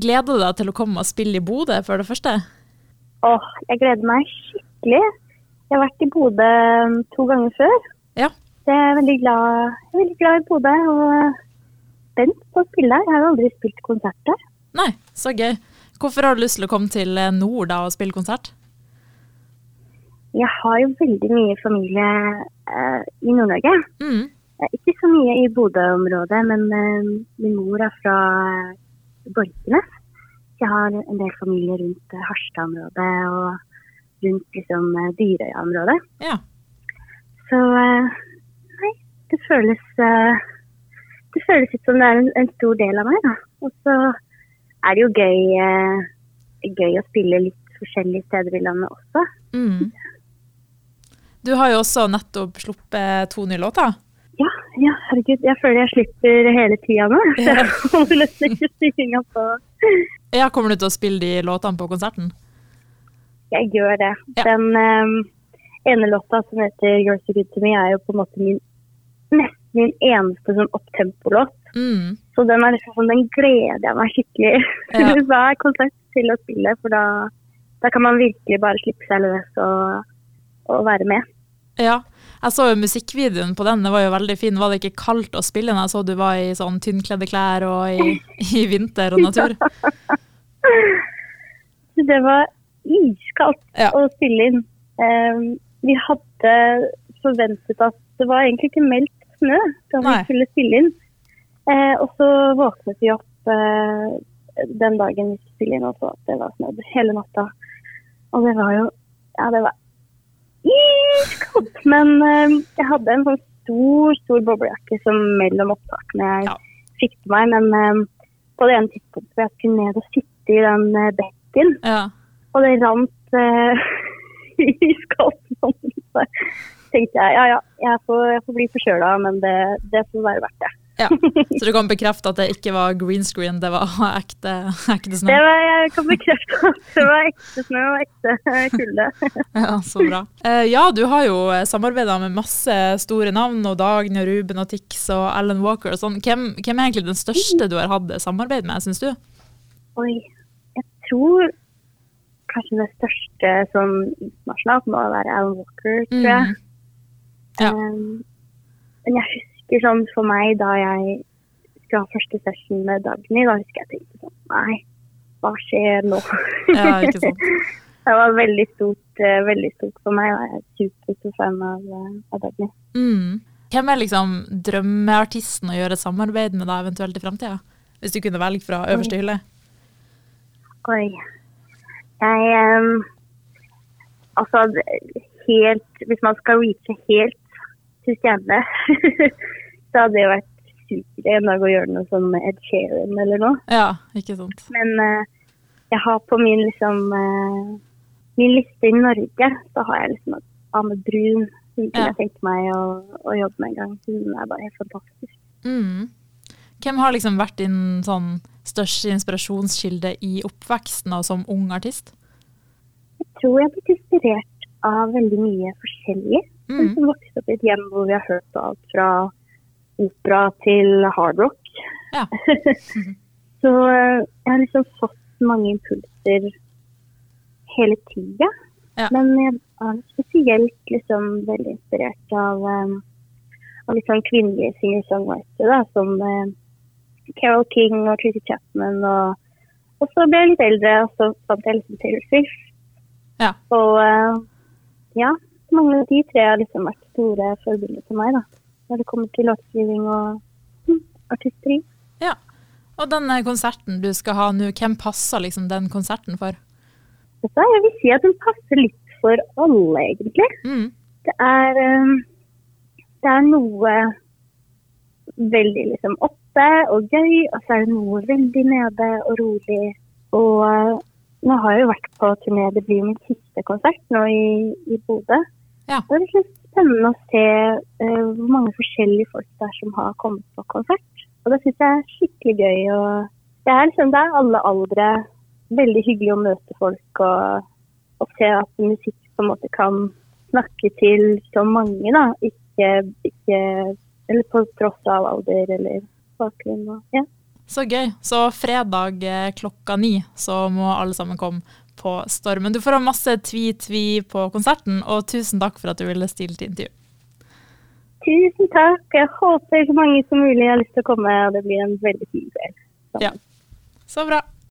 Gleder du deg til å komme og spille i Bodø, for det første? Åh, jeg gleder meg skikkelig. Jeg har vært i Bodø um, to ganger før. Ja. Så jeg er veldig glad, jeg er veldig glad i Bodø og spent på å spille her. Jeg har aldri spilt konsert der. Nei, så gøy. Hvorfor har du lyst til å komme til eh, nord da og spille konsert? Jeg har jo veldig mye familie uh, i Nord-Norge. Mm. Eh, Ikke så mye i Bodø-området, men uh, min mor er fra Borkenes. Jeg har en del familie rundt eh, Harstad-området og rundt liksom eh, Dyrøya-området. Ja. Så eh, nei, det føles Det føles ut som det er en, en stor del av meg, da. Og så er det jo gøy, gøy å spille litt forskjellige steder i landet også. Mm. Du har jo også nettopp sluppet to nye låter. Ja, herregud. Jeg føler jeg slipper hele tida nå. Så jeg holder nesten ikke styringa på. Ja, Kommer du til å spille de låtene på konserten? Jeg gjør det. Ja. Den um, ene låta som heter 'You're So Good To Me', er jo på en måte min nesten min eneste sånn opptempo-låt. Mm. Så den er liksom sånn, den gleder jeg meg skikkelig Ja. hver konsert til å spille. For da, da kan man virkelig bare slippe seg løs og, og være med. Ja. Jeg så jo musikkvideoen på den, det var jo veldig fin. Var det ikke kaldt å spille inn? jeg så du var i sånn tynnkledde klær og i, i vinter og natur? Det var iskaldt Ja. å spille inn. Um, vi hadde forventet at det var egentlig ikke meldt snø da vi skulle spille inn. Uh, og så våknet vi opp uh, den dagen vi skulle spille inn og så at det var snødd hele natta. Og det var jo Ja, det var. Men eh, jeg hadde en sånn stor, stor boblejakke som mellom opptakene jeg Ja. fikk til meg. Men eh, på det ene tidspunktet hvor jeg skulle ned og sitte i den eh, bekken, Ja. og det rant uh, i skallen, Så tenkte jeg ja, ja, jeg får, jeg får bli forkjøla, men det, det får være verdt det. Ja. Så du kan bekrefte at det ikke var green screen, det var ekte, ekte snø? det var, jeg kan bekrefte at det var ekte snø og ekte kulde. Ja, så bra. Eh, ja, du har jo samarbeida med masse store navn, og Dagny og Ruben og Tix og Alan Walker og sånn. Hvem, hvem er egentlig den største du har hatt samarbeid med, syns du? Oi, jeg tror kanskje det største sånn internasjonalt må være Alan Walker, tror jeg. Mm. Ja. Um, men jeg husker sånn for meg da jeg skulle ha første session med Dagny, da husker jeg tenkte sånn Nei, hva skjer nå? Ja, ikke sant. det var veldig stort, eh, veldig stort for meg, og jeg er superstor fan av, eh, av Dagny. Mm. Hvem er liksom drømmeartisten å gjøre et samarbeid med da eventuelt i framtida? Hvis du kunne velge fra øverste hylle? Oi. Jeg um, Altså, helt Hvis man skal reache helt til stjernene, så hadde det vært supert en dag å gjøre noe sånn med Ed Sheeran eller noe. Ja, ikke sant. Men uh, jeg har på min liksom uh, Min liste i Norge, så har jeg liksom Ane Brun. Hun kunne Ja. jeg tenke meg å, å jobbe med en gang. Hun er bare helt fantastisk. Mm. Hvem har liksom vært din sånn største inspirasjonskilde i oppveksten og som ung artist? Jeg tror jeg har blitt inspirert av veldig mye forskjellig. Mm. Jeg vokste opp i et hjem hvor vi har hørt på alt fra opera til hard rock. Ja. Så eh, jeg har liksom fått mange impulser hele tida. Ja. Men jeg er spesielt liksom veldig inspirert av, um, av litt sånn kvinnelige singer-songwritere, som eh, Carol King og Tracy Chapman. Og, og så ble jeg litt eldre, og så fant jeg liksom Taylor Swift. Ja. Og eh, ja, mange av de tre har liksom vært store forbilder for meg, da. Når det kommer til låtskriving og hm, artisteri. Ja. Og den eh, konserten du skal ha nå, hvem passer liksom den konserten for? Jeg vil si at den passer litt for alle, egentlig. Mm. Det er, eh, det er noe veldig liksom oppe og gøy, og så er det noe veldig nede og rolig. Og eh, nå har jeg jo vært på turné, det blir min siste konsert nå i, i Bodø. Ja. Det er liksom spennende å se uh, hvor mange forskjellige folk det er som har kommet på konsert. Og det syns jeg er skikkelig gøy. Det er liksom det er alle aldre. Veldig hyggelig å møte folk og, og se at musikk på en måte kan snakke til så mange, da. Ikke, ikke Eller på tross av alder eller bakgrunn. Og, ja. Så gøy. Så fredag eh, klokka ni så må alle sammen komme på Stormen. Du får ha masse tvi-tvi på konserten, og tusen takk for at du ville stille til intervju. Tusen takk. Jeg håper så mange som mulig har lyst til å komme, og det blir en veldig fin kveld. Ja. Så bra.